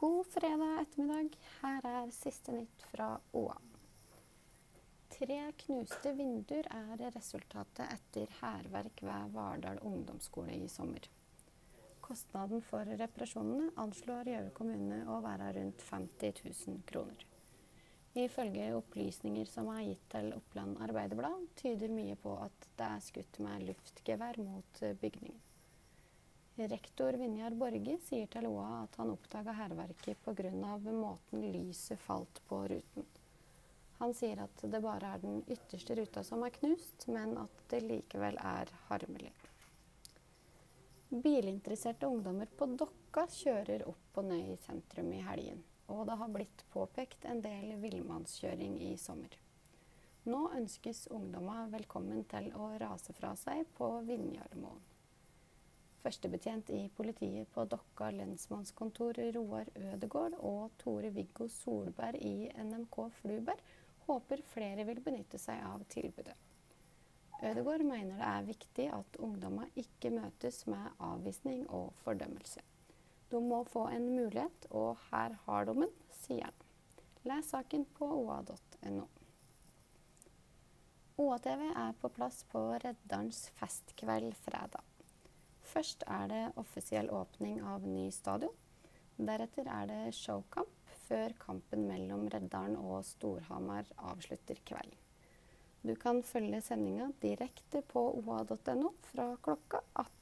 God fredag ettermiddag. Her er siste nytt fra OA. Tre knuste vinduer er resultatet etter hærverk ved Vardal ungdomsskole i sommer. Kostnaden for reparasjonene anslår Gjøvik kommune å være rundt 50 000 kroner. Ifølge opplysninger som er gitt til Oppland Arbeiderblad, tyder mye på at det er skutt med luftgevær mot bygningen. Rektor Vinjar Borge sier til Loa at han oppdaga hærverket pga. måten lyset falt på ruten. Han sier at det bare er den ytterste ruta som er knust, men at det likevel er harmelig. Bilinteresserte ungdommer på Dokka kjører opp og ned i sentrum i helgen, og det har blitt påpekt en del villmannskjøring i sommer. Nå ønskes ungdommer velkommen til å rase fra seg på Vinjarmoen. Førstebetjent i politiet på Dokka lensmannskontor Roar Ødegård og Tore-Viggo Solberg i NMK Fluberg håper flere vil benytte seg av tilbudet. Ødegård mener det er viktig at ungdommer ikke møtes med avvisning og fordømmelse. De må få en mulighet, og her har de den, sier han. Les saken på oa.no. OA-TV er på plass på Redderens festkveld fredag. Først er det offisiell åpning av ny stadion. Deretter er det showkamp, før kampen mellom Reddaren og Storhamar avslutter kvelden. Du kan følge sendinga direkte på oa.no fra klokka 18.